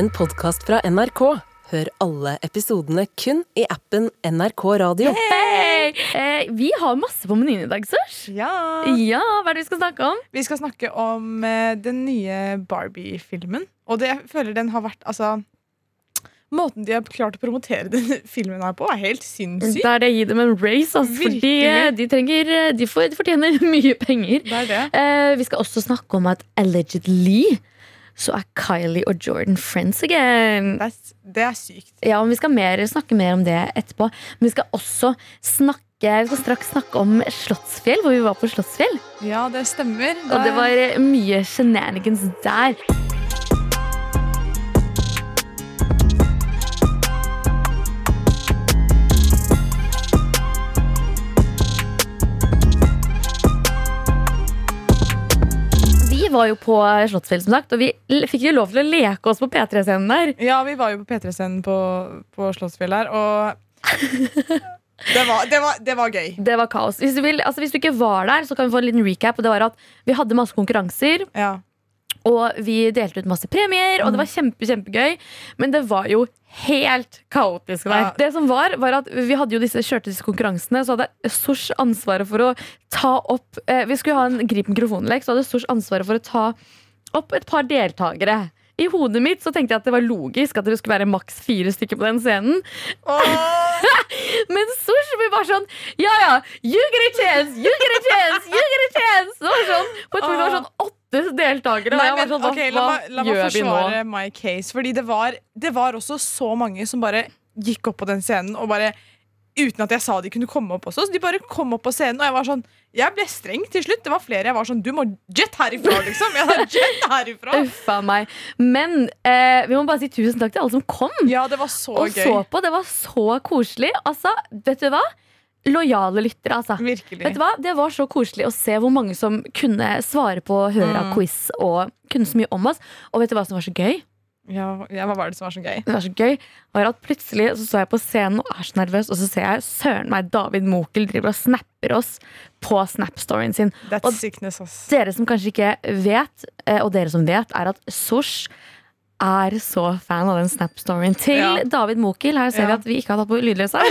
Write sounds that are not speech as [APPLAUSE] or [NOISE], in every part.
en podkast fra NRK. Hør alle episodene kun i appen NRK Radio. Hei! Eh, vi har masse på menyen i dag, Sørs. Ja. Ja, hva er det vi skal snakke om? Vi skal snakke om eh, den nye Barbie-filmen. Og det, jeg føler den har vært Altså Måten de har klart å promotere den [LAUGHS] filmen her på, er helt sinnssyk. Der er det å gi dem en race, altså, fordi eh, de, trenger, eh, de, får, de fortjener [LAUGHS] mye penger. Det er det. Eh, vi skal også snakke om at allegedly så er Kylie og Jordan friends again. Det er, det er sykt. Ja, og Vi skal mer, snakke mer om det etterpå. Men vi skal også snakke vi skal straks snakke om Slottsfjell, hvor vi var på Slottsfjell. Ja, det stemmer. Og det var mye shenanigans der. Var jo på Slottsfjell, som sagt, og vi fikk jo lov til å leke oss på P3-scenen der. Ja, vi var jo på P3-scenen på, på Slottsfjell her, og det var, det, var, det var gøy. Det var kaos. Hvis du, vil, altså hvis du ikke var der, så kan vi få en liten recap. Og det var at Vi hadde masse konkurranser, Ja. Og vi delte ut masse premier. Og det var kjempe, kjempegøy, men det var jo helt kaotisk der. Ja. Det som var, var at Vi hadde jo disse, kjørte disse konkurransene, så hadde Sosh ansvaret for å ta opp eh, Vi skulle ha en grip mikrofonlek, så hadde Sosh ansvaret for å ta opp et par deltakere. I hodet mitt så tenkte jeg at det var logisk at det skulle være maks fire stykker på den scenen. [LAUGHS] Men Sosh blir bare sånn Ja, ja, you get a chance, you get a chance, you get a chance. Det var sånn, på et punkt var sånn åtte deltakere. Nei, men, sånn, okay, la, meg, la meg forsvare my case. Fordi det var, det var også så mange som bare gikk opp på den scenen og bare Uten at jeg sa de kunne komme opp også. Så de bare kom opp på scenen, og jeg var sånn Jeg ble streng til slutt. Det var flere jeg var sånn Du må jet herifra, liksom. Jeg sa jet herifra. [LAUGHS] Uffa meg. Men eh, vi må bare si tusen takk til alle som kom Ja, det var så og gøy. så på. Det var så koselig. Altså, vet du hva? Lojale lyttere, altså. Virkelig. Vet du hva? Det var så koselig å se hvor mange som kunne svare på Høra Mm. quiz og kunne så mye om oss. Og vet du hva som var så gøy? Ja, ja, hva var det som var så gøy? Det var så gøy var at Plutselig så står jeg på scenen og er så nervøs, og så ser jeg søren meg David Mokel driver og snapper oss på Snap-storyen sin. That's Og- sickness, ass. Dere som kanskje ikke vet, eh, og dere som vet, er at Sosh er så fan av den Snap-storyen til Ja. David Mokel. Her ser vi at vi ikke har tatt på lydløsa.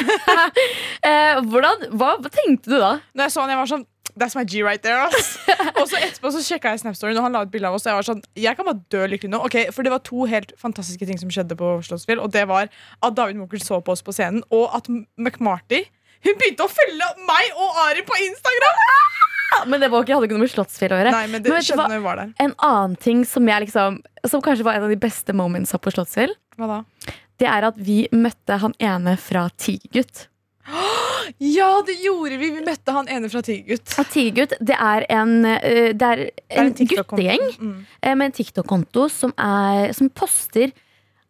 [LAUGHS] eh, hvordan, hva, hva tenkte du da? Når jeg så han, jeg var sånn That's my G right there, ass. [LAUGHS] og så etterpå så sjekka jeg Snap-storyen, og han la ut bilde av oss. Og jeg var sånn, jeg kan bare dø lykkelig nå. Ok, For det var to helt fantastiske ting som skjedde på Slottsfjell. Og det var at David Mokel så på oss på scenen, og at McMarty hun begynte å følge meg og Ari på Instagram! Men det var ikke, hadde ikke noe med Slottsfjell å gjøre. Nei, men det Men vet vi var. En annen ting som, jeg liksom, som kanskje var en av de beste momentsa på Slottsfjell, Hva da? det er at vi møtte han ene fra Tigergutt. [GASPS] Ja, det gjorde vi! Vi møtte han ene fra Tigergutt. Tigergutt, det er en, eh, det er en TikTok-konto. guttegjeng Mm. eh, med en TikTok-konto som, som poster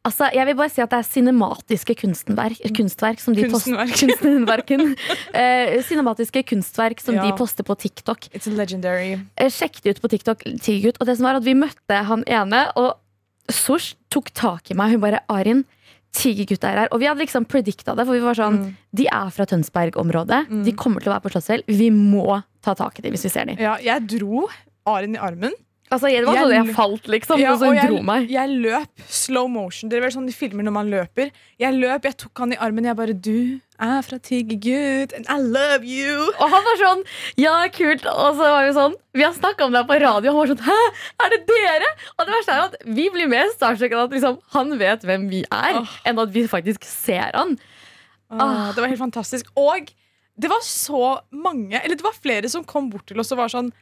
Altså, Jeg vil bare si at det er cinematiske kunstverk, kunstverk som de Kunstverk. [LAUGHS] [LAUGHS] Eh, cinematiske kunstverk som Ja. de poster på TikTok. It's legendary. Eh, sjekk det ut på TikTok, Tigergutt. Og det som var at vi møtte han ene, og Sosh tok tak i meg. Hun bare 'Arin, Tigergutt er her'. Og vi hadde liksom predikta det, for vi var sånn Mm. De er fra Tønsberg-området. De kommer til å være på Slottsfjell. Vi må ta tak i dem hvis vi ser dem. Ja, jeg dro Arin i armen. Altså, det var Jeg sånn jeg falt, liksom. Ja, og så hun dro meg. jeg løp slow motion. Det er vel sånn de filmer når man løper. Jeg løp, jeg tok han i armen. Jeg bare 'Du er fra Tiggergutt, and I love you'. Og han var sånn Ja, kult. Og så var vi sånn Vi har snakka om det på radio. Han var sånn Hæ, er det dere? Og det verste er at vi blir mer starstruck enn at liksom, han vet hvem vi er, oh. enn at vi faktisk ser han. Ah, det var helt fantastisk. Og det var så mange Eller det var flere som kom bort til oss og var sånn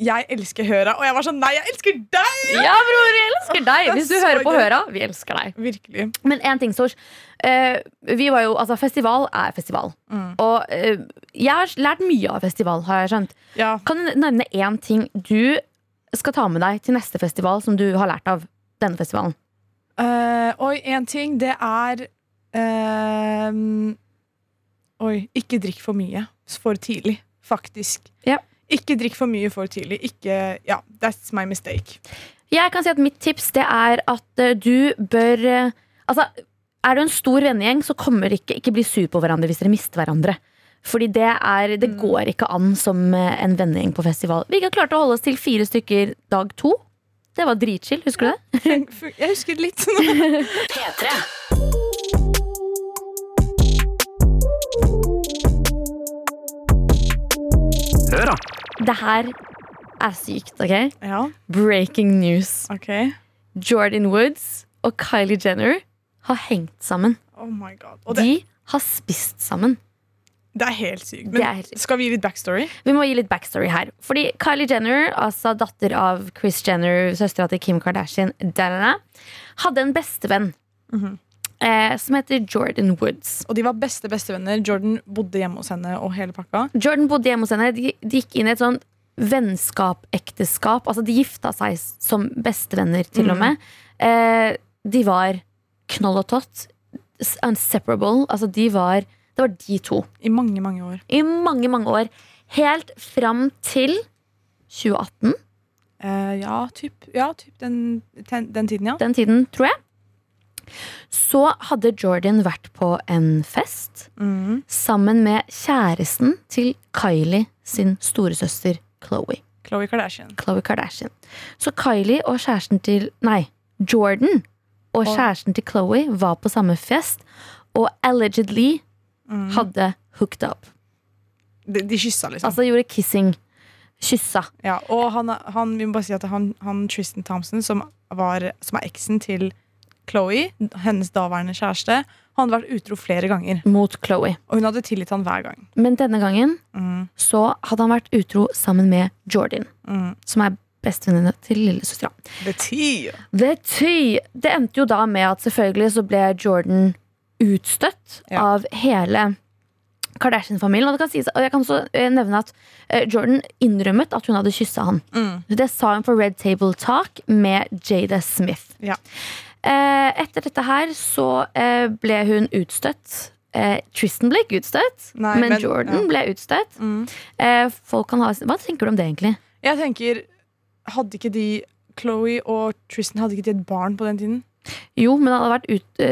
'Jeg elsker Høra'. Og jeg var sånn 'Nei, jeg elsker deg'! Ja, bror, jeg elsker deg! Hvis du hører på. Høra, vi elsker deg. Virkelig. Men én ting, Sosh. Eh, vi var jo, altså, festival er festival. Mm. Og eh, jeg har lært mye av festival, har jeg skjønt. Ja. Kan du nevne én ting du skal ta med deg til neste festival som du har lært av denne festivalen? Eh, oi, én ting, det er ehm, Oi, ikke drikk for mye for tidlig. Faktisk. Ikke drikk for mye for tidlig. Ikke Ja, that's my mistake. Jeg kan si at Mitt tips det er at eh, du bør eh, Altså, Er du en stor vennegjeng, så kommer ikke, ikke bli sur på hverandre hvis dere mister hverandre. Fordi det, er, det Mm. går ikke an som eh, en vennegjeng på festival. Vi har klart å holde oss til fire stykker dag to. Det var dritchill, husker du det? Jeg husker det litt. [LAUGHS] P3. Hør, da! Det her er sykt, ok? ja, Breaking news. ok Jordan Woods og Kylie Jenner har hengt sammen. Oh my god Og det, De har spist sammen. det er helt sykt. Det Men er helt sykt. skal vi gi litt backstory? Vi må gi litt backstory her. Fordi Kylie Jenner, altså datter av Chris Jenner, søstera til Kim Kardashian, hadde en bestevenn Mhm. Eh, som heter Jordan Woods. Og de var beste bestevenner. Jordan bodde hjemme hos henne og hele pakka. Jordan bodde hjemme hos henne. De, de gikk inn i et sånt vennskap, ekteskap. Altså, de gifta seg som bestevenner, til og med. Eh, de var knoll og tott. Unseparable. Altså, de var Det var de to. I mange, mange år. I mange, mange år. Helt fram til 2018. Uh, ja, typ, ja, typ den, ten, den tiden, ja. Den tiden, tror jeg. Så hadde Jordan vært på en fest mm. sammen med kjæresten til Kylie sin storesøster Chloé. Khloe Kardashian. Khloe Kardashian. Så Kylie og kjæresten til Nei, Jordan og kjæresten til Chloé var på samme fest og allegedly mm. hadde hooked up. De, de kyssa, liksom. Altså gjorde kissing. Kyssa. ja, og han, han, vi må bare si at han, han Tristan Thompson, som, var, som er eksen til Chloe, hennes daværende kjæreste, han hadde vært utro flere ganger. Mot Chloe. Og hun hadde tilgitt han hver gang. Men denne gangen Mm, så hadde han vært utro sammen med Jordan, mm. som er bestevenninna til lillesøstera. The tea. The tea. Det endte jo da med at selvfølgelig så ble Jordan utstøtt Ja. av hele Kardashian-familien. Og, sies, og jeg kan også eh, nevne at eh, Jordan innrømmet at hun hadde kyssa han. Mm. Det sa hun på Red Table Talk med Jada Smith. Ja. Eh, etter dette her så eh, ble hun utstøtt. Eh, Tristan ble ikke utstøtt, Nei, men, men- Jordan ja. ble utstøtt. Mm. Eh, folk kan ha, hva tenker du om det, egentlig? Jeg tenker, hadde ikke de Chloe og Tristan hadde ikke de et barn på den tiden? Jo, men han hadde vært ut,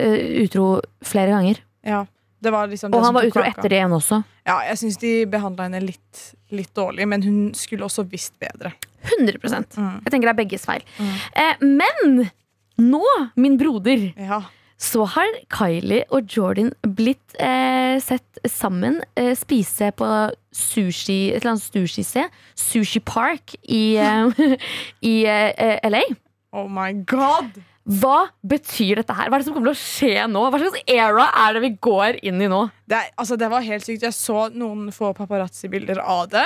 utro flere ganger. Ja, det var liksom Og han var utro etter det igjen også. Ja, jeg syns de behandla henne litt, litt dårlig, men hun skulle også visst bedre. 100 Mm. Jeg tenker det er begges feil. Mm. Eh, men nå, min broder, Ja. så har Kylie og Jordan blitt eh, sett sammen eh, spise på sushi, et eller annet sushisted. Sushi Park i, eh, [LAUGHS] i eh, LA. Oh my god! Hva betyr dette her? Hva er det som kommer til å skje nå? Hva slags era er det vi går inn i nå? Det, er- altså, det var helt sykt. Jeg så noen få paparazzi-bilder av det.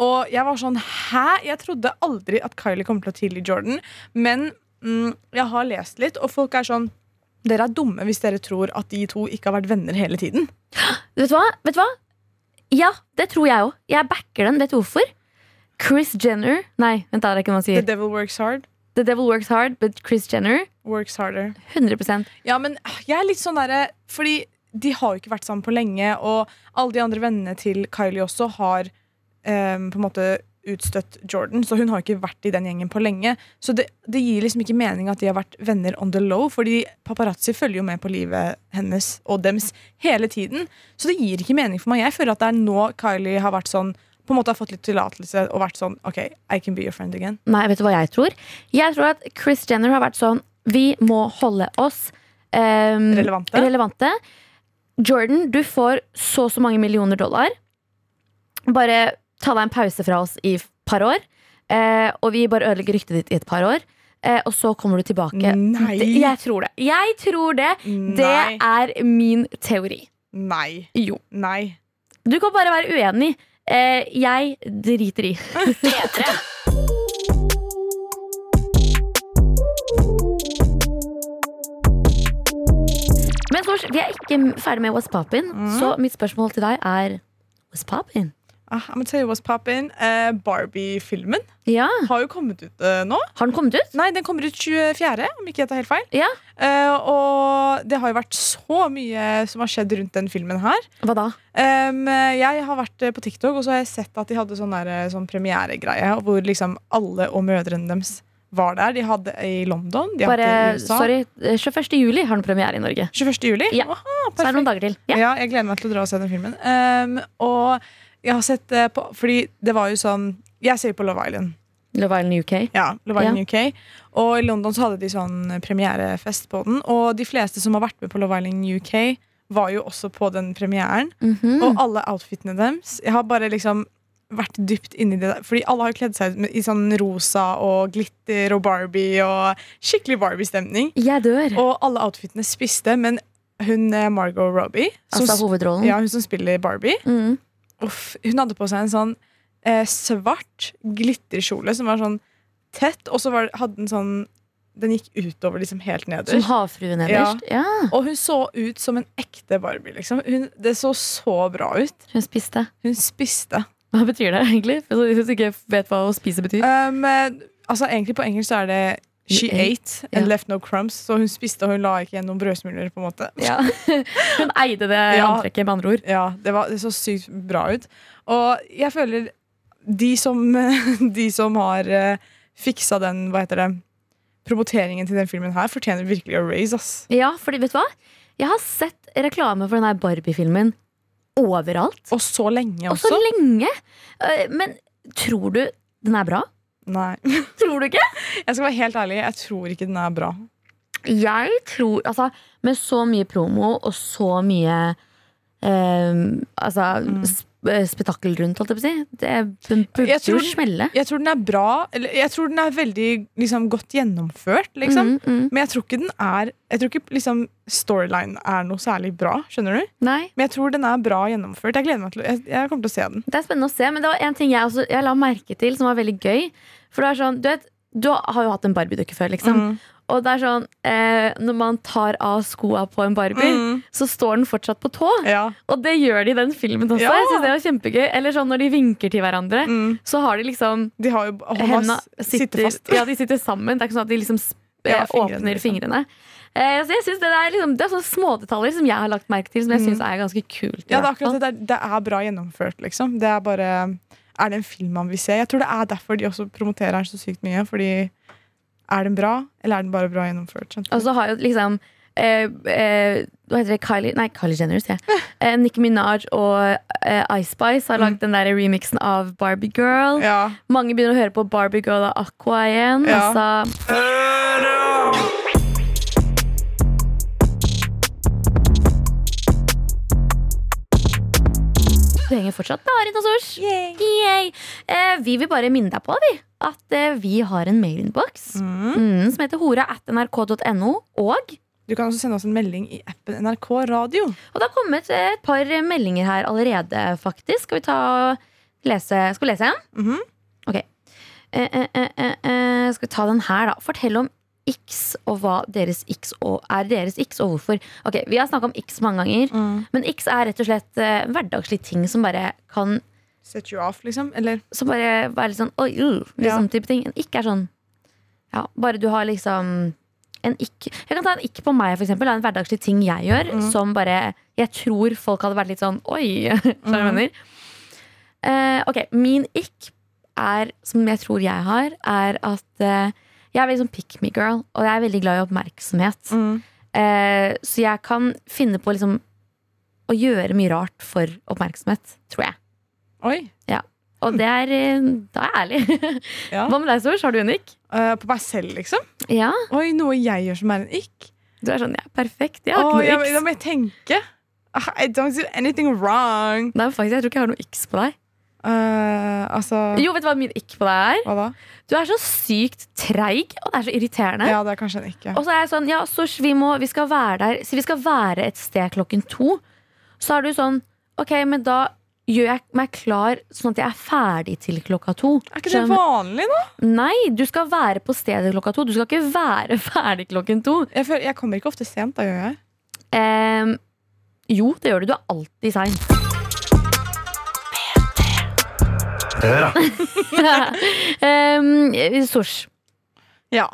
Og jeg var sånn Hæ? Jeg trodde aldri at Kylie kom til å tilgi Jordan. Men mm, jeg har lest litt, og folk er sånn Dere er dumme hvis dere tror at de to ikke har vært venner hele tiden. [GASPS] Vet du hva? Vet du hva? Ja, det tror jeg òg. Jeg backer den. Vet du hvorfor? Chris Jenner Nei, vent da, det er ikke noe man The devil works hard. The devil works hard, but Chris Jenner Works harder. 100% Ja, men jeg er litt sånn derre Fordi de har jo ikke vært sammen på lenge, og alle de andre vennene til Kylie også har um, på en måte utstøtt Jordan, så hun har ikke vært i den gjengen på lenge. Så det, det gir liksom ikke mening at de har vært venner on the low, fordi paparazzi følger jo med på livet hennes og dems hele tiden. Så det gir ikke mening for meg. Jeg føler at det er nå Kylie har vært sånn på en måte har fått litt tillatelse og vært sånn OK, I can be your friend again. Nei, vet du hva jeg tror? Jeg tror at Chris Jenner har vært sånn Vi må holde oss um, Relevante. relevante. Jordan, du får så og så mange millioner dollar. Bare ta deg en pause fra oss i et par år. Eh, og vi bare ødelegger ryktet ditt i et par år. Eh, og så kommer du tilbake. Nei. Det, jeg tror det. Jeg tror det. Det er min teori. Nei. Jo. Nei. Du kan bare være uenig. Eh, jeg driter i. P3. Men Sors, vi er ikke ferdig med What's Poppin', så mitt spørsmål til deg er What's Poppin'? Ah, I'm gonna tell you what's poppin'. Uh, Barbie-filmen Ja, har jo kommet ut uh, nå. Har den kommet ut? Nei, den kommer ut 24., om ikke jeg tar helt feil. Ja. Uh, og det har jo vært så mye som har skjedd rundt den filmen her. Hva da? Um, jeg har vært eh, på TikTok, og så har jeg sett at de hadde sånn, der, eh, sånn premieregreie hvor liksom alle og mødrene deres var der. De hadde i London, de Bare, hadde i USA. sorry, eh, 21. juli har den premiere i Norge. 21. juli? Ja. Aha, Så er det noen dager til. Ja. Ja, jeg gleder meg til å dra og se den filmen. Um, og jeg har sett det på Fordi det var jo sånn Jeg ser på Love Island. Love Island UK. Ja, Love Island UK. Og i London så hadde de sånn premierefest på den. Og de fleste som har vært med på Love Island UK, var jo også på den premieren. Mhm. Og alle outfitene deres. Jeg har bare liksom vært dypt inni det der. Fordi alle har kledd seg ut i sånn rosa og glitter og Barbie og skikkelig Barbie-stemning. Jeg dør. Og alle outfitene spiste, men hun eh, Margot Robbie, som, altså hovedrollen. ja, hun som spiller Barbie, Mm. Uff, hun hadde på seg en sånn eh, svart glitterkjole som var sånn tett, og så var, hadde den sånn Den gikk utover liksom helt nederst. Som havfruen havfrue nederst. Ja. Og hun så ut som en ekte Barbie. liksom hun, Det så så bra ut. Hun spiste. Hun spiste. Hva betyr det egentlig? Hvis du ikke vet hva å spise betyr. Um, eh, altså Egentlig på engelsk så er det She ate and Ja. left no crumbs. Så hun spiste, og hun la ikke igjen noen brødsmuler. på en måte Ja. [LAUGHS] Hun eide det Ja. antrekket, med andre ord. Ja, det, var, det så sykt bra ut. Og jeg føler de som, [LAUGHS] de som har uh, fiksa den, hva heter det, promoteringen til den filmen her, fortjener virkelig å raise, ass. Ja, fordi vet du hva? Jeg har sett reklame for den her Barbie-filmen overalt. Og så lenge Og så lenge! Eh, Men tror du den er bra? Nei. [LAUGHS] Tror du ikke? Jeg skal være helt ærlig, jeg tror ikke den er bra. Jeg tror Altså, med så mye promo og så mye eh, Altså Mm. sp eh, spetakkel rundt, holdt jeg på å si. Det den burde jo smelle. Jeg tror den er bra, eller jeg tror den er veldig liksom, godt gjennomført, liksom. Mm, mm. Men jeg tror ikke den er Jeg tror ikke liksom, storyline er noe særlig bra. Skjønner du? Nei, Men jeg tror den er bra gjennomført. Jeg gleder meg til Jeg, jeg kommer til å se den. det er spennende å se, men det var en ting jeg, også, jeg la merke til som var veldig gøy. For det er sånn, du vet, du har jo hatt en Barbie-dukke før, liksom. Mm. Og det er sånn, eh, når man tar av skoa på en Barbie, Mm. så står den fortsatt på tå. Ja. Og det gjør de i den filmen også. Ja. Jeg synes det var kjempegøy Eller sånn når de vinker til hverandre, Mm. så har de liksom De har jo Henda sitter fast. Ja, de sitter sammen. Det er ikke sånn at de liksom sp- Ja, eh, fingrene, åpner liksom. fingrene. Eh, så jeg synes det, er liksom, det er sånne smådetaljer som jeg har lagt merke til, som jeg Mm. syns er ganske kult. Ja, det er akkurat det. Det er, det er bra gjennomført, liksom. Det er bare Er det en film man vil se? Jeg tror det er derfor de også promoterer den så sykt mye. Fordi er den bra, eller er den bare bra gjennomført? Og så har jo liksom eh, eh, Hva heter det? Kylie, nei, Kylie Jenner, sier jeg. [LAUGHS] Eh, Nicki Minaj og eh, Ice Spice har lagd den der remixen av Barbie Girl. Ja. Mange begynner å høre på Barbie Girl av Aqua igjen. Ja. Altså, du henger fortsatt bare hos oss. Yay. Eh, vi vil bare minne deg på vi, at eh, vi har en mailinnboks Mm. mm, som heter hora at nrk.no. Og Du kan også sende oss en melding i appen NRK Radio. Og det har kommet eh, et par meldinger her allerede, faktisk. Skal vi ta og lese Skal vi lese en? Mhm. Ok. Eh, eh, eh, eh, eh, skal vi ta den her, da. Fortell om X og hva deres X og, er deres X, og hvorfor. Ok, Vi har snakka om X mange ganger, men X er rett og slett eh, hverdagslige ting som bare kan Set you off, liksom? Eller Som bare er litt sånn oi, uh, liksom, Ja. type ting. En ikke er sånn Ja, bare du har liksom en ikk Jeg kan ta en ikk på meg, for eksempel. En hverdagslig ting jeg gjør Mm. som bare Jeg tror folk hadde vært litt sånn oi. [LAUGHS] Jeg Mm. Eh, ok, min ikk er, som jeg tror jeg har, er at eh, jeg er veldig sånn pick me girl, og jeg er veldig glad i oppmerksomhet. mm. Eh, så jeg kan finne på liksom å gjøre mye rart for oppmerksomhet, tror jeg. Oi. Ja. Og det er eh, Da er jeg ærlig. [LAUGHS] Ja. Hva med deg, Sors? Har du en ikk? Uh, på meg selv, liksom? Ja. Oi, noe jeg gjør som er en ikk? Du er sånn, ja, perfekt. Jeg har oh, ikke noe men da må jeg tenke. Ah, I don't do anything wrong. Nei, faktisk, jeg tror ikke jeg har noe x på deg. Eh, altså Jo, vet du hva min ikk på deg er? Hva da? Du er så sykt treig, og det er så irriterende. Ja, det er kanskje en ikke. Og så er jeg sånn, ja, Sors, vi, må, vi skal være der Så vi skal være et sted klokken to. Så er du sånn, ok, men da gjør jeg meg klar sånn at jeg er ferdig til klokka to. Er ikke det vanlig, da? Nei, du skal være på stedet klokka to. Du skal ikke være [LAUGHS] ferdig klokken to. Jeg, føler, jeg kommer ikke ofte sent, da gjør jeg. Ehm, jo, det gjør du. Du er alltid sein. Hør, da. [LAUGHS] um, Sosh, Ja.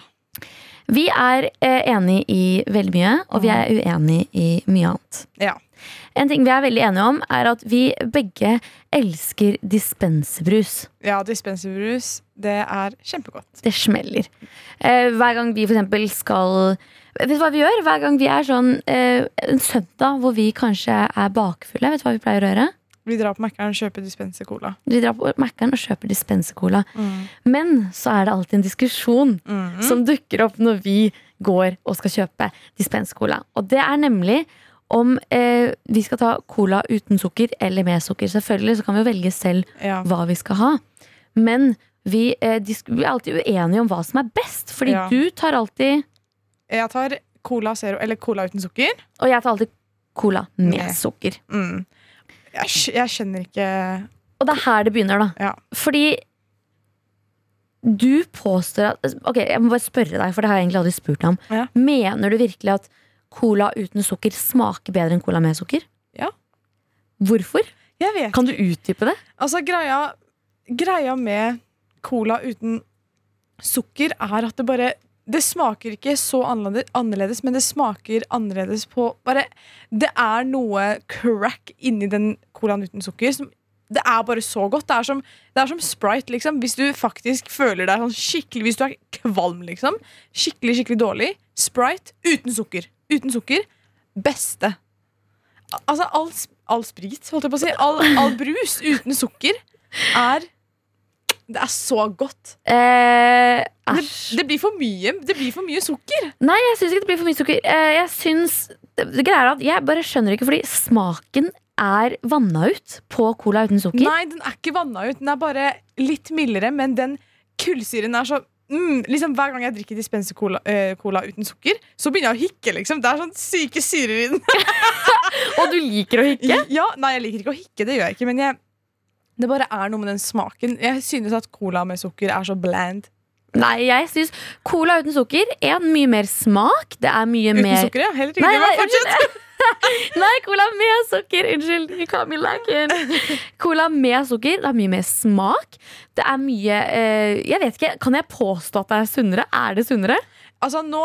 vi er enige enig i veldig mye, og vi er uenig i mye annet. Ja. En ting vi er veldig enige om, er at vi begge elsker dispenserbrus. ja dispenserbrus, det er kjempegodt. Det smeller. Eh, hver gang vi for eksempel skal Vet du hva vi gjør? Hver gang vi er sånn eh, en søndag hvor vi kanskje er bakfulle, vet du hva vi pleier å gjøre? Vi drar på Mækkern og kjøper dispenser cola. Vi drar på Mækkern og kjøper dispensercola. Men så er det alltid en diskusjon Mm. som dukker opp når vi går og skal kjøpe dispensercola. Og det er nemlig om eh, vi skal ta cola uten sukker eller med sukker. Selvfølgelig så kan vi jo velge selv Ja. hva vi skal ha. Men vi, eh, vi er alltid uenige om hva som er best. Fordi Ja. du tar alltid Jeg tar Cola Zero, eller Cola uten sukker. Og jeg tar alltid cola med Med. sukker. Mm. Jeg, jeg skjønner ikke Og det er her det begynner, da. Ja. Fordi du påstår at Ok, jeg må bare spørre deg, for det har jeg egentlig aldri spurt deg om. Ja. Mener du virkelig at cola uten sukker smaker bedre enn cola med sukker? Ja. Hvorfor? Jeg vet Kan du utdype det? Altså, greia, greia med cola uten sukker er at det bare Det smaker ikke så annerledes, men det smaker annerledes på bare Det er noe crack inni den colaen uten sukker som det er bare så godt. Det er som, det er som Sprite, liksom. Hvis du faktisk føler deg sånn skikkelig Hvis du er kvalm, liksom. Skikkelig, skikkelig dårlig. Sprite uten sukker. Uten sukker. Beste. Al- Altså, all, all sprit, holdt jeg på å si. All, all brus uten sukker er Det er så godt. Eh, Det, det blir for mye Det blir for mye sukker. Nei, jeg syns ikke det blir for mye sukker. Eh, jeg syns det, er at Jeg bare skjønner ikke, fordi smaken er vanna ut på cola uten sukker. Nei, den er ikke vanna ut. Den er bare litt mildere, men den kullsyren er så mm, liksom Hver gang jeg drikker dispenser cola, uh, cola uten sukker, så begynner jeg å hikke. liksom Det er sånn syke syrer i den. [LAUGHS] Og du liker å hikke? Ja, Nei, jeg liker ikke å hikke, det gjør jeg ikke. Men jeg, det bare er noe med den smaken. Jeg synes at cola med sukker er så bland. Nei, jeg syns cola uten sukker er mye mer smak. Det er mye Uten mer sukker, ja. Helt Nei, nei, Men fortsett. [LAUGHS] Nei, cola med sukker. Unnskyld. Camilla. Cola med sukker. Det er mye mer smak. Det er mye eh, Jeg vet ikke, Kan jeg påstå at det er sunnere? Er det sunnere? Altså, nå,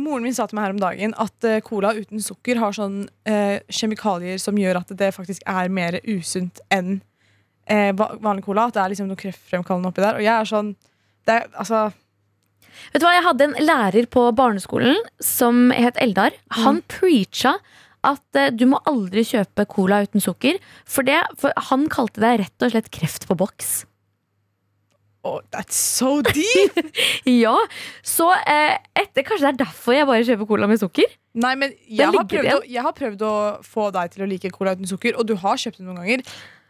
moren min sa til meg her om dagen at eh, cola uten sukker har sånn eh, kjemikalier som gjør at det faktisk er mer usunt enn eh, vanlig cola. At det er liksom noe kreftfremkallende oppi der. Og jeg er sånn det altså, Vet du hva, Jeg hadde en lærer på barneskolen som het Eldar. Han preacha at eh, du må aldri kjøpe cola uten sukker. For, det, for han kalte det rett og slett kreft på boks. oh, That's so deep! [LAUGHS] Ja, Så eh, etter, kanskje det er derfor jeg bare kjøper cola med sukker? Nei, men jeg har, prøvd å, jeg har prøvd å få deg til å like cola uten sukker, og du har kjøpt det noen ganger.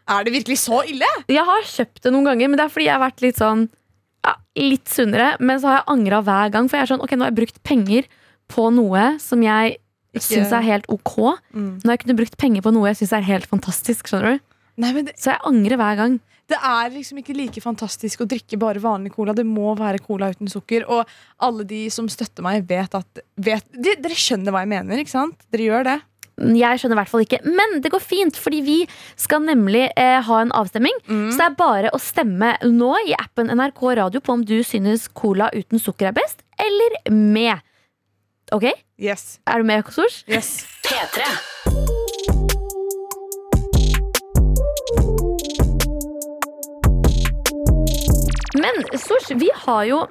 Er det virkelig så ille? Jeg har kjøpt det noen ganger, men det er fordi jeg har vært litt sånn ja, Litt sunnere. Men så har jeg angra hver gang, for jeg er sånn Ok, nå har jeg brukt penger på noe som jeg Ikke- syns er helt ok. Mm. Nå har jeg kunnet brukt penger på noe jeg syns er helt fantastisk. skjønner du? Nei, men det, Så jeg angrer hver gang. det er liksom ikke like fantastisk å drikke bare vanlig cola. Det må være cola uten sukker. Og alle de som støtter meg, vet at vet, de, Dere skjønner hva jeg mener, ikke sant? Dere gjør det. Jeg skjønner i hvert fall ikke. Men det går fint, fordi vi skal nemlig eh, ha en avstemning. Så det er bare å stemme nå i appen NRK Radio på om du synes cola uten sukker er best, eller med. Ok? Yes. Er du med, Sors? yes. P3. Men Sosh, vi har jo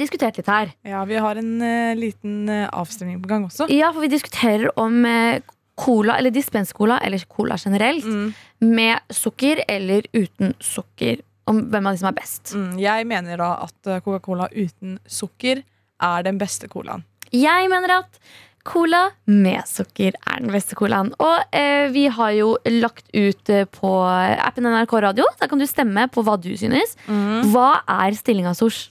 diskutert litt her. Ja, vi har en eh, liten eh, avstemning på gang også. Ja, for vi diskuterer om eh, cola, eller dispenscola, eller cola generelt, Mm. med sukker eller uten sukker. Om hvem av de som er best. Mm, jeg mener da at Coca-Cola uten sukker er den beste colaen. Jeg mener at cola med sukker er den beste colaen. Og eh, vi har jo lagt ut på appen NRK Radio. Der kan du stemme på hva du synes. Hva er stillinga, Sosh?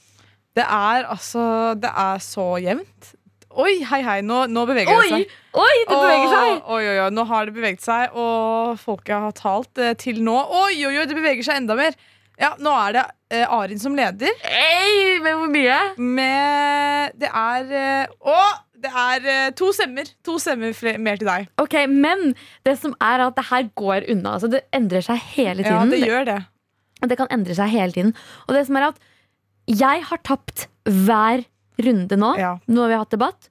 Det er altså Det er så jevnt. Oi, hei, hei, nå, nå beveger det seg. Oi, det beveger seg! Oi, oi, oi, Nå har det beveget seg, og folket har talt eh, til nå. Oi, oi, oi, det beveger seg enda mer. Ja, Nå er det eh, Arin som leder. Hey, med hvor mye? Med Det er eh, Å! Det er eh, to stemmer. To stemmer mer til deg. Ok, Men det som er at det her går unna. Altså, det endrer seg hele tiden. Ja, det gjør det. det kan endre seg hele tiden. Og det som er at jeg har tapt hver runde nå. Ja. Nå har vi hatt debatt.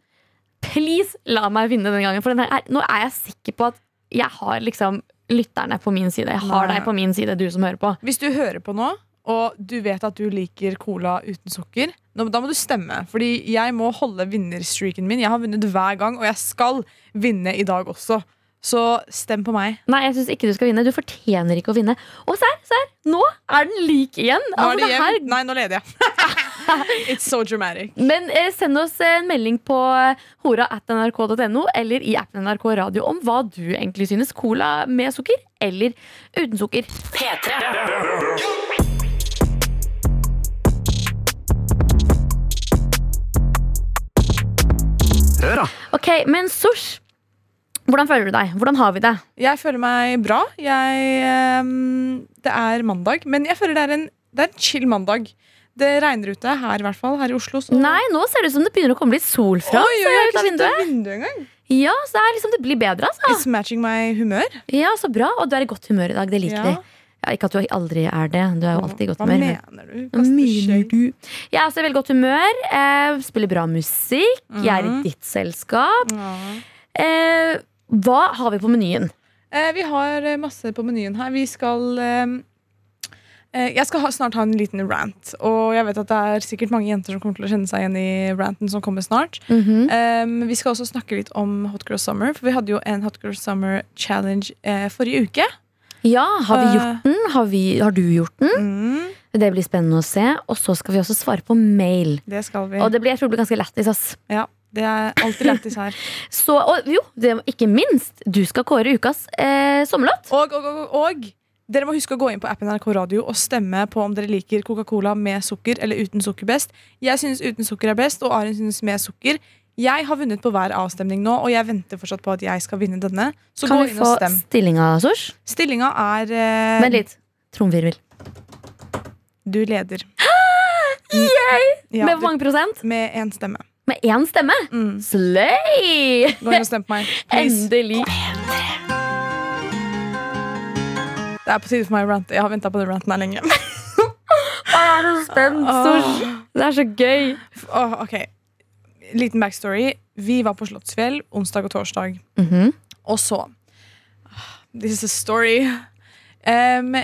Please, la meg vinne den gangen. For denne er- nå er jeg sikker på at jeg har liksom lytterne på min side. Jeg har Nei. deg på min side, du som hører på. Hvis du hører på nå, og du vet at du liker cola uten sukker, da må du stemme. Fordi jeg må holde vinnerstreaken min. Jeg har vunnet hver gang, og jeg skal vinne i dag også. Så stem på meg. Nei, jeg syns ikke du skal vinne. Du fortjener ikke å vinne. Og serr, serr, nå er den lik igjen. Nå Altså, er det det her. Nei, nå leder jeg. [LAUGHS] It's so dramatic. Men eh, send oss en melding på hora.nrk.no hora at nrk.no eller i appen NRK Radio om hva du egentlig synes. Cola med sukker eller uten sukker. P3 Hør, da. Ok, Men Sosh, hvordan føler du deg? Hvordan har vi det? Jeg føler meg bra. Jeg, ehm, det er mandag, men jeg føler det er en, det er en chill mandag. Det regner ute her, i hvert fall. Her i Oslo. Så Nei, nå ser det ut som det begynner å komme litt sol fra. Oi, oi, jeg har ikke sett vinduet. vinduet engang. Ja, så det liksom det blir bedre, altså. It's matching my humør. Ja, så bra. Og du er i godt humør i dag. Det liker Ja. vi. Ja, ikke at du aldri er det. Du er jo alltid i godt humør. Hva mener du? Hva mener du? Jeg er også i veldig godt humør. Eh, spiller bra musikk. Jeg er i Mhm. ditt selskap. Ja. Eh, hva har vi på menyen? Eh, vi har eh, masse på menyen her. Vi skal ehm, eh, Jeg skal ha, snart ha en liten rant. Og jeg vet at det er sikkert mange jenter som kommer til å kjenne seg igjen i ranten som kommer snart. Mm -hmm. eh, vi skal også snakke litt om Hot Girl Summer, for vi hadde jo en Hot Girl Summer Challenge eh, forrige uke. Ja, har vi Eh. gjort den? Har, vi, har du gjort den? Mm, Det blir spennende å se. Og så skal vi også svare på mail. det skal vi. Og det blir, jeg tror det blir ganske lættis. Ja, det er alltid lættis her. [LAUGHS] Så, og jo, det, ikke minst, du skal kåre ukas eh, sommerlåt. Og, og, og, og dere må huske å gå inn på appen NRK Radio og stemme på om dere liker Coca-Cola med sukker eller uten sukker best. Jeg synes uten sukker er best, og Arin synes med sukker. Jeg har vunnet på hver avstemning nå, og jeg venter fortsatt på at jeg skal vinne denne. Så Kan gå vi få stillinga, Sosh? Stillinga er eh, Vent litt. Tromvirvel. Du leder. [GASPS] Ja, Med hvor mange prosent? med én stemme. Med én stemme? Mm. Slay! Gå inn og stem på meg. [LAUGHS] Please. Endelig. Det er på tide for meg å rante. Jeg har venta på den ranten her lenge. [LAUGHS] [LAUGHS] Jeg er så spent, Så, Det er så gøy. Oh, ok Liten backstory. Vi var på Slottsfjell onsdag og torsdag. Mhm. Og så This is a story. Um,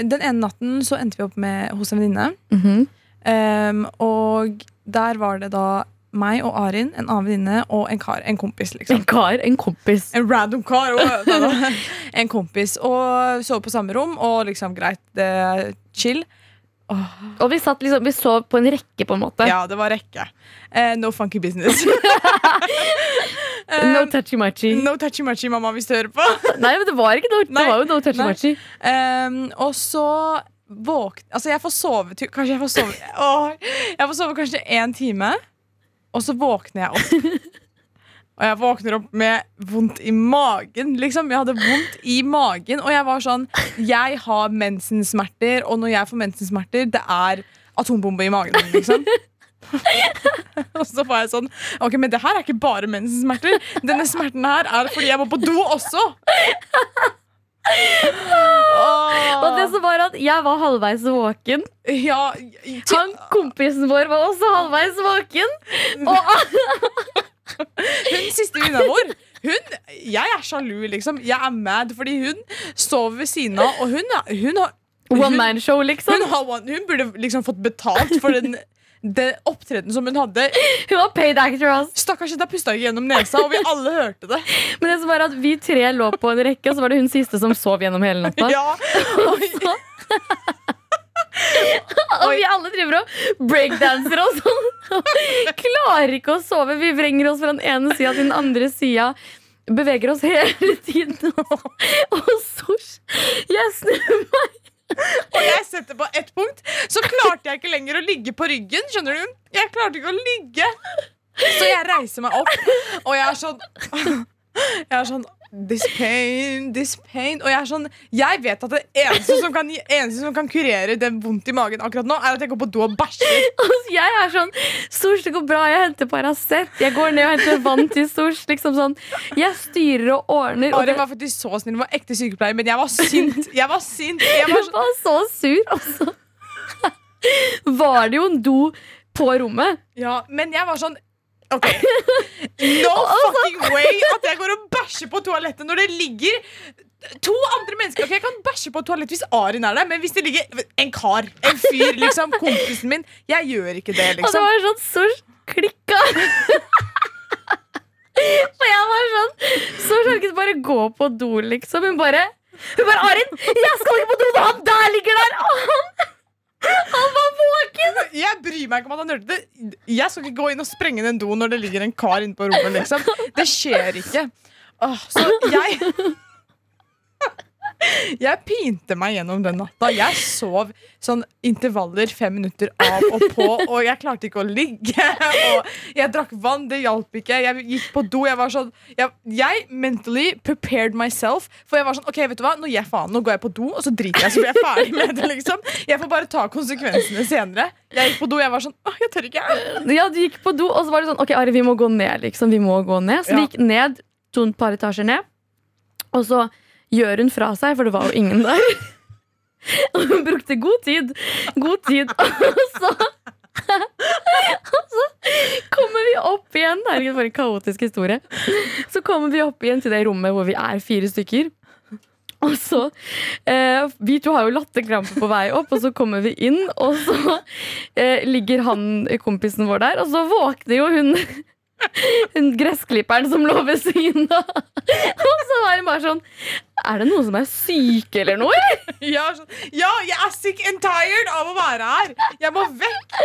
den ene natten så endte vi opp med, hos en venninne. Mm -hmm. um, og der var det da meg og Arin, en annen venninne og en kar. En kompis, liksom. En kar, en kompis. En random kar. Og, [LAUGHS] en kompis. Og sov på samme rom, og liksom greit, det er chill. Og vi, satt liksom, vi sov på en rekke, på en måte. Ja, det var rekke. Eh, no funky business. [LAUGHS] No touchy-matchy. no touchy-matchy, mamma, hvis du hører på. [LAUGHS] Nei, men det var ikke noe. Det var jo no touchy-matchy. Um, og så våkne Altså, jeg får sove Kanskje jeg får sove Åh, Jeg får sove kanskje én time, og så våkner jeg opp. Og jeg våkner opp med vondt i magen. Liksom, Jeg hadde vondt i magen, og jeg var sånn Jeg har mensensmerter, og når jeg får mensensmerter, det er atombombe i magen. Liksom. [LAUGHS] og så var jeg sånn Ok, men det her er ikke bare mensensmerter. Denne smerten her er fordi jeg må på do også. Og det som var at jeg var halvveis våken. Ja, Han kompisen vår var også halvveis våken. Og hun siste venninna vår hun, Jeg er sjalu, liksom. Jeg er mad fordi hun sover ved siden av, og hun, hun har one man show, liksom. hun, har, hun burde liksom fått betalt for den, den opptredenen som hun hadde. [LAUGHS] Hun var paid actor, også Stakkars, da pusta ikke gjennom nesa, og vi alle hørte det. [LAUGHS] Men det som var at vi tre lå på en rekke, og så var det hun siste som sov gjennom hele natta. [LAUGHS] Ja. Og, Og vi alle driver og breakdanser og sånn. Klarer ikke å sove. Vi vrenger oss fra den ene sida til den andre sida. Beveger oss hele tiden. Og så Jeg snur meg. [LAUGHS] og jeg setter på ett punkt, så klarte jeg ikke lenger å ligge på ryggen. Skjønner du? Jeg klarte ikke å ligge. Så jeg reiser meg opp, og jeg er sånn [LAUGHS] Jeg er sånn This pain, this pain Og jeg er sånn Jeg vet at det eneste som kan, eneste som kan kurere den vondt i magen akkurat nå, er at jeg går på do og bæsjer. [LAUGHS] Altså, jeg er sånn Stors, det går bra. Jeg henter Paracet. Jeg går ned og henter vann til Stors. Liksom sånn. Jeg styrer og ordner. Og var faktisk så snill, hun var ekte sykepleier, men jeg var sint. Jeg var sint Jeg var sånn, var så sur, altså. [LAUGHS] var det jo en do på rommet. ja, men jeg var sånn Ok, [LAUGHS] No fucking way at jeg går og bæsjer på toalettet når det ligger to andre mennesker. Ok, Jeg kan bæsje på et toalett hvis Arin er der, men hvis det ligger en kar, en fyr, liksom, kompisen min Jeg gjør ikke det, liksom. Og det liksom. var sånn så klikka. [LAUGHS] For jeg var sånn Så Sjarket bare gå på do, liksom. Hun bare Hun bare Arin, jeg skal ikke på do! Han der ligger der! Og han, bryr meg ikke om at han hørte det. Jeg skal ikke gå inn og sprenge den doen når det ligger en kar inne på rommet. Liksom. Det skjer ikke. Åh, så jeg Jeg pinte meg gjennom den natta. Jeg sov sånn intervaller fem minutter av og på, og jeg klarte ikke å ligge. Og jeg drakk vann, det hjalp ikke. Jeg gikk på do. Jeg var sånn Jeg, jeg mentally prepared myself. For jeg var sånn, ok, vet du hva, nå gir jeg faen. Nå går jeg på do, og så driter jeg, så blir jeg ferdig med det. liksom Jeg får bare ta konsekvensene senere. Jeg gikk på do, jeg var sånn Å, jeg tør ikke. Ja, du gikk på do, og så var det sånn Ok, Ari, vi må gå ned, liksom. Vi må gå ned. Så vi gikk ned to par etasjer ned. Og så gjør hun fra seg, for det var jo ingen der. [LAUGHS] Og hun brukte god tid. God tid. [LAUGHS] Og så Og kommer vi opp igjen. Herregud, for en kaotisk historie. Så kommer vi opp igjen til det rommet hvor vi er fire stykker. Og så eh, Vi to har jo latterkrampe på vei opp, og så kommer vi inn, og så eh, ligger han kompisen vår der, og så våkner jo hun gressklipperen som lå ved siden av. Og så var det bare sånn Er det noen som er syke eller noe? Ja, sånn, ja, jeg er sick and tired av å være her! Jeg må vekk!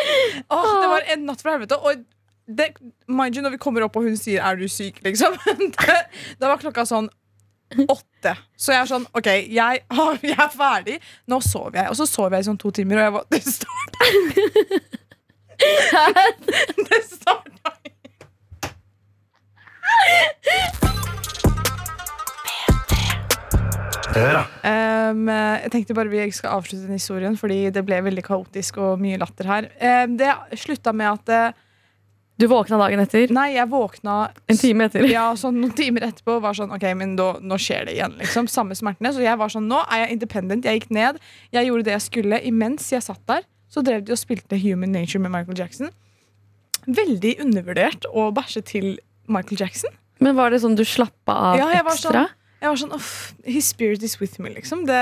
Åh, det var en natt fra helvete. Og det, mind you, når vi kommer opp og hun sier 'er du syk', liksom [LAUGHS] det, Da var klokka sånn åtte. Så jeg er sånn OK, jeg, jeg er ferdig. Nå sover jeg. Og så sover jeg i sånn to timer, og jeg var Det starter [LAUGHS] Det da. Um, jeg tenkte bare vi skal avslutte den historien, fordi det ble veldig kaotisk og mye latter her. Um, det slutta med at uh, Du våkna dagen etter. Nei, jeg våkna En time etter. Ja, sånn noen timer etterpå var sånn Ok, men da, nå skjer det igjen, liksom. Samme smertene. Så jeg var sånn Nå er jeg independent. Jeg gikk ned. Jeg gjorde det jeg skulle. Imens jeg satt der, så drev de og spilte Human Nature med Michael Jackson. Veldig undervurdert å bæsje til Michael Jackson. Men var det sånn du slappa av Ja, jeg var ekstra? Jeg var sånn Uff, his spirit is with me, liksom. Det,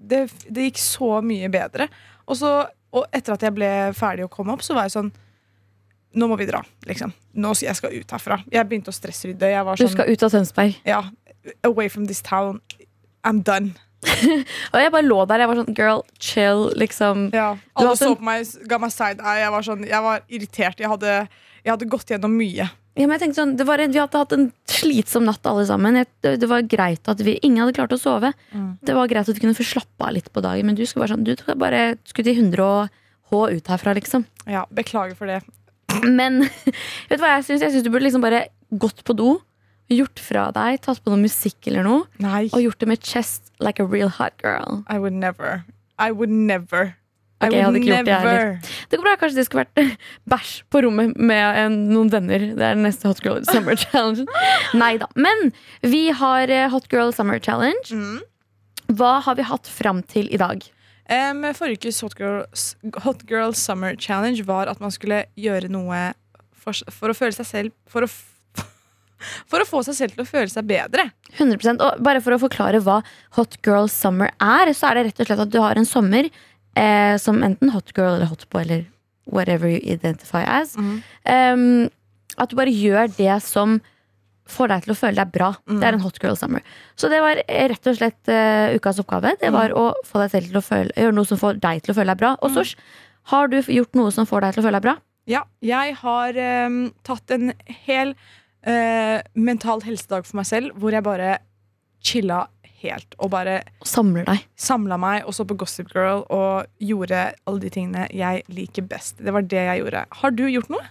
det, det gikk så mye bedre. Og, så, og etter at jeg ble ferdig å komme opp, så var jeg sånn Nå må vi dra, liksom. Nå skal jeg skal ut herfra. Jeg begynte å stressrydde. Var Du sånn skal ut av Tønsberg. Ja, away from this town. I'm done. [LAUGHS] Og jeg bare lå der. Jeg var sånn girl, chill, liksom. Ja. Alle så på meg, ga meg side eye. Jeg var, sånn, jeg var irritert. Jeg hadde, jeg hadde gått gjennom mye. Ja, men jeg tenkte sånn, det var en, Vi hadde hatt en slitsom natt, alle sammen. Jeg, det, det var greit at vi, Ingen hadde klart å sove. Mm. Det var greit at vi kunne få slappe av litt på dagen, men du skulle bare sånn, du skal bare skulle til 100 og H ut herfra, liksom. Ja, Beklager for det. Men [LAUGHS] vet du hva jeg syns? Jeg syns du burde liksom bare gått på do, gjort fra deg, tatt på noe musikk eller noe, Nei. og gjort det med chest like a real hot girl. I would never. I would never. Ok, jeg hadde ikke gjort det heller. Det går bra, Kanskje det skulle vært [LAUGHS] bæsj på rommet med en, noen venner. Det er den neste Hot Girl [LAUGHS] Summer Challenge. Nei da. Men vi har eh, Hot Girl Summer Challenge. Mm. Hva har vi hatt fram til i dag? Um, forrige ukes Hot Girl, Hot Girl Summer Challenge var at man skulle gjøre noe for, for å føle seg selv For å, [LAUGHS] for å få seg selv til å føle seg bedre. 100% Og bare for å forklare hva Hot Girl Summer er, så er det rett og slett at du har en sommer eh, som enten hot girl eller hot boy eller whatever you identify as. Mm. Em, at du bare gjør det som får deg til å føle deg bra. Mm. Det er en hot girl summer. Så det var eh, rett og slett uh, ukas oppgave. Det var å få deg selv til å føle, gjøre noe som får deg til å føle deg bra. Og Sosh, har du gjort noe som får deg til å føle deg bra? Ja, jeg har um, tatt en hel uh, mental helsedag for meg selv, hvor jeg bare chilla helt og bare samler deg. samla meg og så på Gossip Girl og gjorde alle de tingene jeg liker best. Det var det jeg gjorde. Har du gjort noe?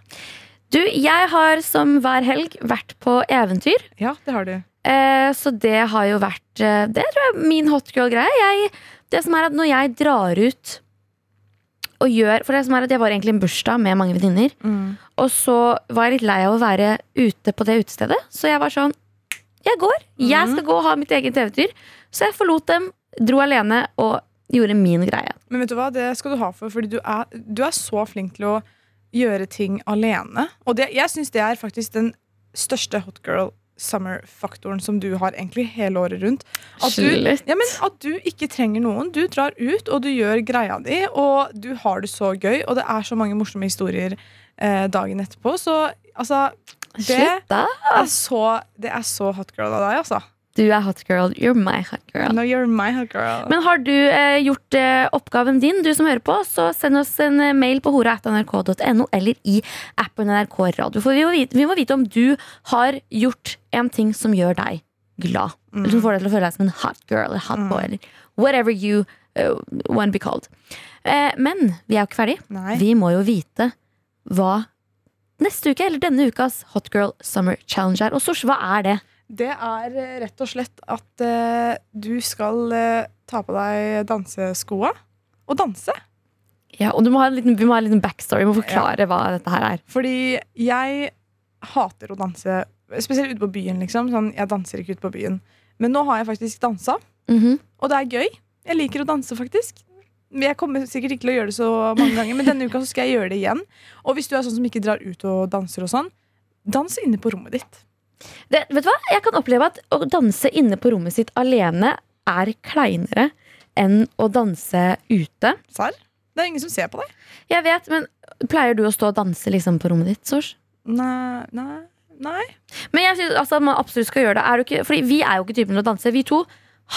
Du, jeg har som hver helg vært på eventyr. Ja, det har du. Eh, så det har jo vært eh, Det tror jeg er min hot girl-greie. Jeg- Det som er at når jeg drar ut og gjør For det som er at jeg var egentlig i en bursdag med mange venninner. Og så var jeg litt lei av å være ute på det utestedet. Så jeg var sånn Jeg går. Jeg skal gå og ha mitt eget eventyr. Så jeg forlot dem, dro alene og gjorde min greie. Men vet du hva, det skal du ha for, fordi du er, du er så flink til å gjøre ting alene. Og det, jeg syns det er faktisk den største hot girl summer-faktoren som du har egentlig hele året rundt. At du, ja, men at du ikke trenger noen. Du drar ut, og du gjør greia di, og du har det så gøy. Og det er så mange morsomme historier eh, dagen etterpå. Så altså Slutt, da. er så, det er så hot girl av deg, altså. Du er hot girl. You're my hot girl. No, you're my hot girl. Men har du eh, gjort eh, oppgaven din, du som hører på, så send oss en eh, mail på hora.nrk.no eller i appen NRK Radio. For vi må, vite, vi må vite om du har gjort en ting som gjør deg glad. Eller som får deg til å føle deg som en hot girl eller hot boy eller whatever you uh, want to be called. Eh, men vi er jo ikke ferdig. Nei. Vi må jo vite hva neste uke eller denne ukas Hot Girl Summer Challenge her. Og Sosh, hva er det? Det er eh, rett og slett at uh, du skal uh, ta på deg danseskoa og danse. Ja, og du må ha en liten, vi må ha en liten backstory. Vi må forklare hva dette her er. Fordi jeg hater å danse, spesielt ute på byen. liksom sånn, Jeg danser ikke ute på byen. Men nå har jeg faktisk dansa, Mhm. og det er gøy. Jeg liker å danse, faktisk. Jeg kommer sikkert ikke til å gjøre det så mange ganger, men denne uka så skal jeg gjøre det igjen. Og hvis du er sånn som ikke drar ut og danser og sånn, dans inne på rommet ditt. Det, vet du hva? Jeg kan oppleve at å danse inne på rommet sitt alene er kleinere enn å danse ute. Serr? Det er ingen som ser på deg. Jeg vet, men Pleier du å stå og danse liksom på rommet ditt? Sors? Nei, nei, nei. Men jeg synes altså, man absolutt skal gjøre det. Er du ikke, fordi vi er jo ikke typen til å danse. Vi to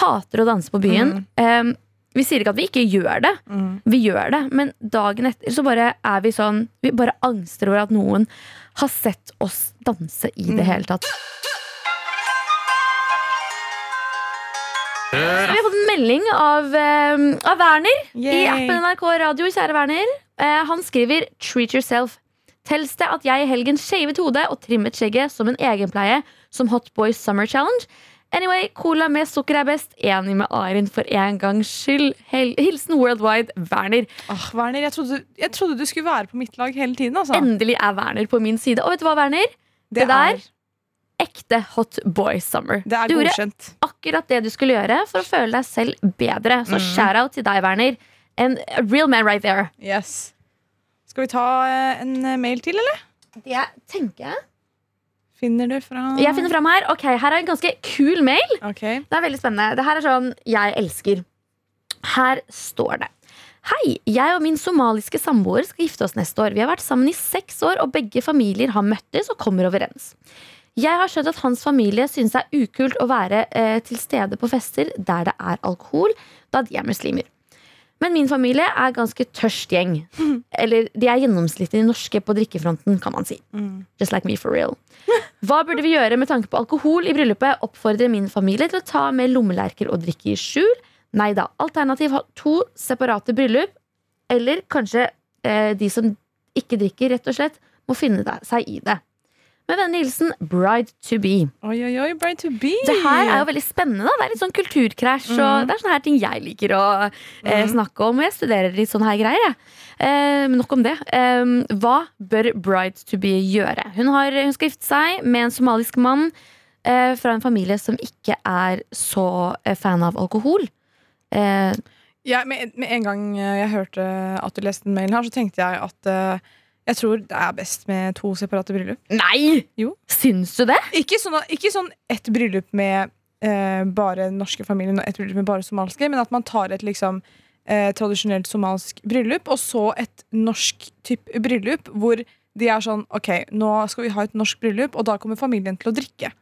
hater å danse på byen. Um, vi sier ikke at vi ikke gjør det. Mm. Vi gjør det, men dagen etter så bare er vi sånn Vi bare angster over at noen har sett oss danse i det hele tatt. Så vi har fått en melding av, eh, av Werner i Yay. appen NRK Radio. Kjære Werner. Uh, han skriver 'Treat yourself'. Tels det at jeg i helgen shavet hodet og trimmet skjegget som en egenpleie som Hot Boys Summer Challenge? Anyway, cola med sukker er best. Enig med Arin for en gangs skyld. Hel Hilsen Worldwide Werner. Åh, Werner, jeg trodde, jeg trodde du skulle være på mitt lag hele tiden. Altså. Endelig er Werner på min side. Og vet du hva, Werner? det der- er, Ekte Hot Boy Summer. det er du gjorde akkurat det du skulle gjøre for å føle deg selv bedre. Så mm. shout-out til deg, Werner. En real man right there. Yes. Skal vi ta eh, en eh, mail til, eller? Det tenker jeg. Finner du fram? Jeg finner fram her. Ok, Her er en ganske kul mail. Okay. Det er veldig spennende. Det her er sånn jeg elsker. Her står det. Hei, jeg og min somaliske samboer skal gifte oss neste år. Vi har vært sammen i seks år, og begge familier har møttes og kommer overens. Jeg har skjønt at hans familie synes det er ukult å være eh, til stede på fester der det er alkohol, da de er muslimer. Men min familie er ganske tørst gjeng. [LAUGHS] Eller de er gjennomsnittlig norske på drikkefronten, kan man si. Mm. Just like me for real. [LAUGHS] Hva burde vi gjøre med tanke på alkohol i bryllupet? Oppfordre min familie til å ta med lommelerker og drikke i skjul? Nei da. Alternativ ha to separate bryllup. Eller kanskje eh, de som ikke drikker, rett og slett, må finne seg i det. Med vennlig hilsen bride to be. Oi, oi, oi, bride to be. Det her er jo veldig spennende. da Det er litt sånn kulturkrasj. Og det er sånne her ting jeg liker å eh, snakke om. Jeg studerer litt sånne her greier. jeg. Eh, nok om det. Eh, hva bør bride to be gjøre? Hun, har, hun skal gifte seg med en somalisk mann eh, fra en familie som ikke er så eh, fan av alkohol. Eh, Ja, med, med en gang jeg hørte at du leste den mailen her, så tenkte jeg at eh, jeg tror det er best med to separate bryllup. nei! Jo. Syns du det? Ikke sånn, ikke sånn ett bryllup med eh, bare norske familier og ett bryllup med bare somalske, men at man tar et liksom eh, tradisjonelt somalsk bryllup, og så et norsk type bryllup, hvor de er sånn OK, nå skal vi ha et norsk bryllup, og da kommer familien til å drikke.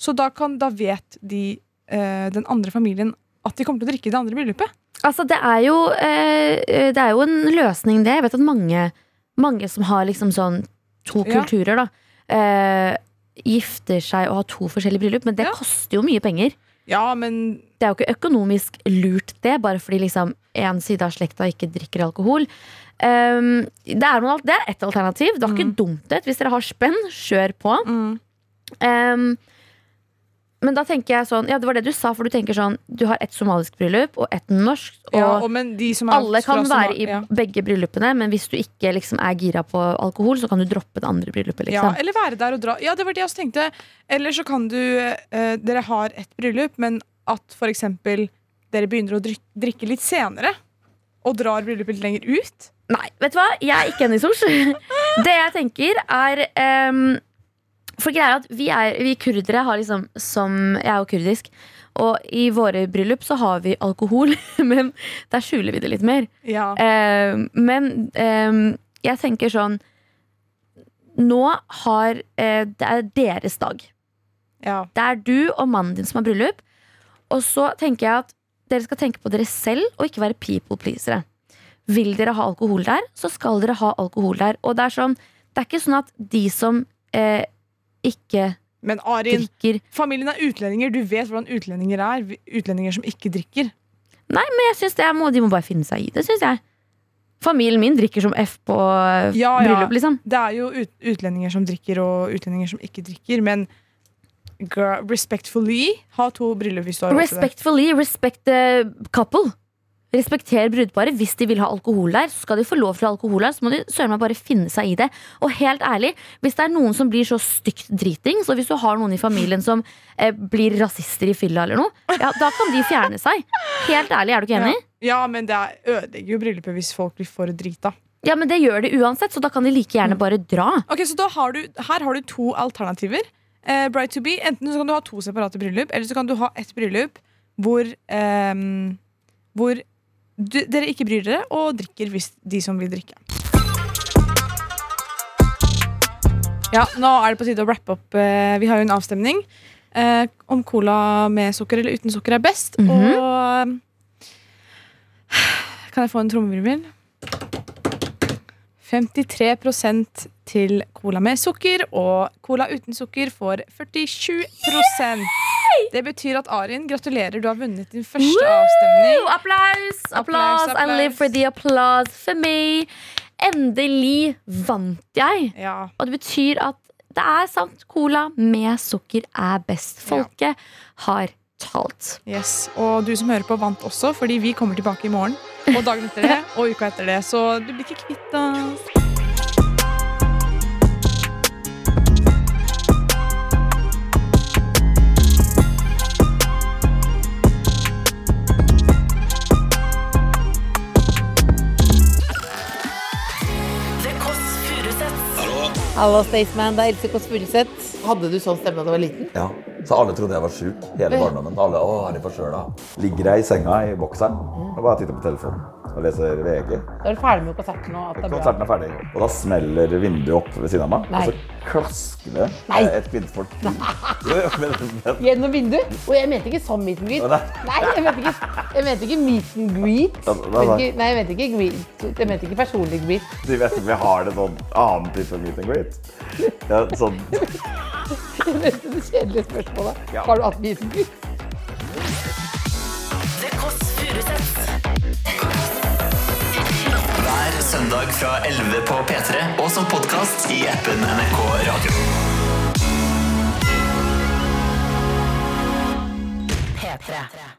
Så da, kan, da vet de, eh, den andre familien, at de kommer til å drikke i det andre bryllupet. Altså, det er jo, eh, det er jo en løsning, det. Jeg vet at mange, mange som har liksom sånn to Ja. kulturer, da, eh, gifter seg og har to forskjellige bryllup, men det Ja. koster jo mye penger. Ja, men Det er jo ikke økonomisk lurt, det, bare fordi liksom en side av slekta ikke drikker alkohol. Um, det, er noe, det er ett alternativ. Det var ikke dumt det. Hvis dere har spenn, kjør på. mm, Um, men da tenker jeg sånn Ja, det var det du sa, for du tenker sånn Du har ett somalisk bryllup og ett norsk. Og ja, og men de som alle kan være i ja. begge bryllupene, men hvis du ikke liksom er gira på alkohol, så kan du droppe det andre bryllupet. Ja, Liksom. eller være der og dra. Ja, det var det jeg også tenkte. Eller så kan du eh, Dere har et bryllup, men at for eksempel dere begynner å drikke, drikke litt senere. Og drar bryllupet litt lenger ut. Nei, vet du hva? Jeg er ikke enig, Sors. [LAUGHS] det jeg tenker, er um, For greia at vi, er, vi kurdere har liksom som Jeg er jo kurdisk. Og i våre bryllup så har vi alkohol, [LAUGHS] men der skjuler vi det litt mer. Ja. Eh, men eh, jeg tenker sånn nå har eh, Det er deres dag. Ja. Det er du og mannen din som har bryllup. Og så tenker jeg at dere skal tenke på dere selv og ikke være people pleasere. Vil dere ha alkohol der, så skal dere ha alkohol der. Og det er sånn, det er ikke sånn at de som eh, ikke Men Arin, drikker familien er utlendinger. Du vet hvordan utlendinger er. Utlendinger som ikke drikker. Nei, men jeg synes det må, de må bare finne seg i det, syns jeg. Familien min drikker som F på eh, Ja, ja. bryllup, liksom. Det er jo ut, utlendinger som drikker, og utlendinger som ikke drikker. Men girl, respectfully, ha to bryllup hvis du har råd til det. Respectfully, respect the couple. Respekter brudeparet. Hvis de vil ha alkohol der, så skal de få lov til å ha alkohol der. Så må de søren meg bare finne seg i det. Og helt ærlig, hvis det er noen som blir så stygt dritings, og hvis du har noen i familien som eh, blir rasister i fylla eller noe, ja, da kan de fjerne seg. Helt ærlig, er du ikke enig? Ja, men det er- ødelegger jo bryllupet hvis folk blir for drita. Ja, men det gjør det uansett, så da kan de like gjerne bare dra. Ok, så da har du, Her har du to alternativer. Eh, Bride to be, Enten så kan du ha to separate bryllup, eller så kan du ha ett bryllup hvor, eh, hvor du, dere ikke bryr dere, og drikker hvis de som vil drikke. Ja, Nå er det på tide å rappe opp. Eh, vi har jo en avstemning eh, om cola med sukker eller uten sukker er best. Mhm. Og Kan jeg få en trommevirvel? 53% til cola med sukker, og cola uten sukker får 47 Det betyr at Arin, gratulerer, du har vunnet din første avstemning. Oh, applaus! Applaus, Applaus! I live for the applause for me. Endelig vant jeg. Ja. Og det betyr at det er sant. Cola med sukker er best. Folket har talt. Yes. Og du som hører på, vant også, fordi vi kommer tilbake i morgen. Og dagen etter det, [LAUGHS] og uka etter det. Så du blir ikke kvitt oss. Hallo, Staysman. Det er Else Kåss Furuseth. Hadde du sånn stemme da du var liten? Ja, så alle trodde jeg var sjuk hele barndommen. Alle, å, er de forkjøla? Ligger jeg i senga i bokseren og bare titter på telefonen og leser VG. Da er du ferdig med konserten nå. At det er bra. Konserten er ferdig, og da smeller vinduet opp ved siden av meg. Nei. Og så klasker det Nei. et kvinnfolk. [LAUGHS] Gjennom vinduet? Og jeg mente ikke sånn meet and greet. Nei. Jeg mente ikke, jeg mente ikke meet and greet. Nei, jeg mente ikke greet. Jeg mente ikke personlig greet. de vet ikke om jeg har det sånn annen type meet and greet. Ja, sånn, [LAUGHS] Jeg mente det kjedelige spørsmålet på det. Ja. Har du hatt biten? Hver søndag fra 11 på P3 og som podkast i appen NRK Radio. P3.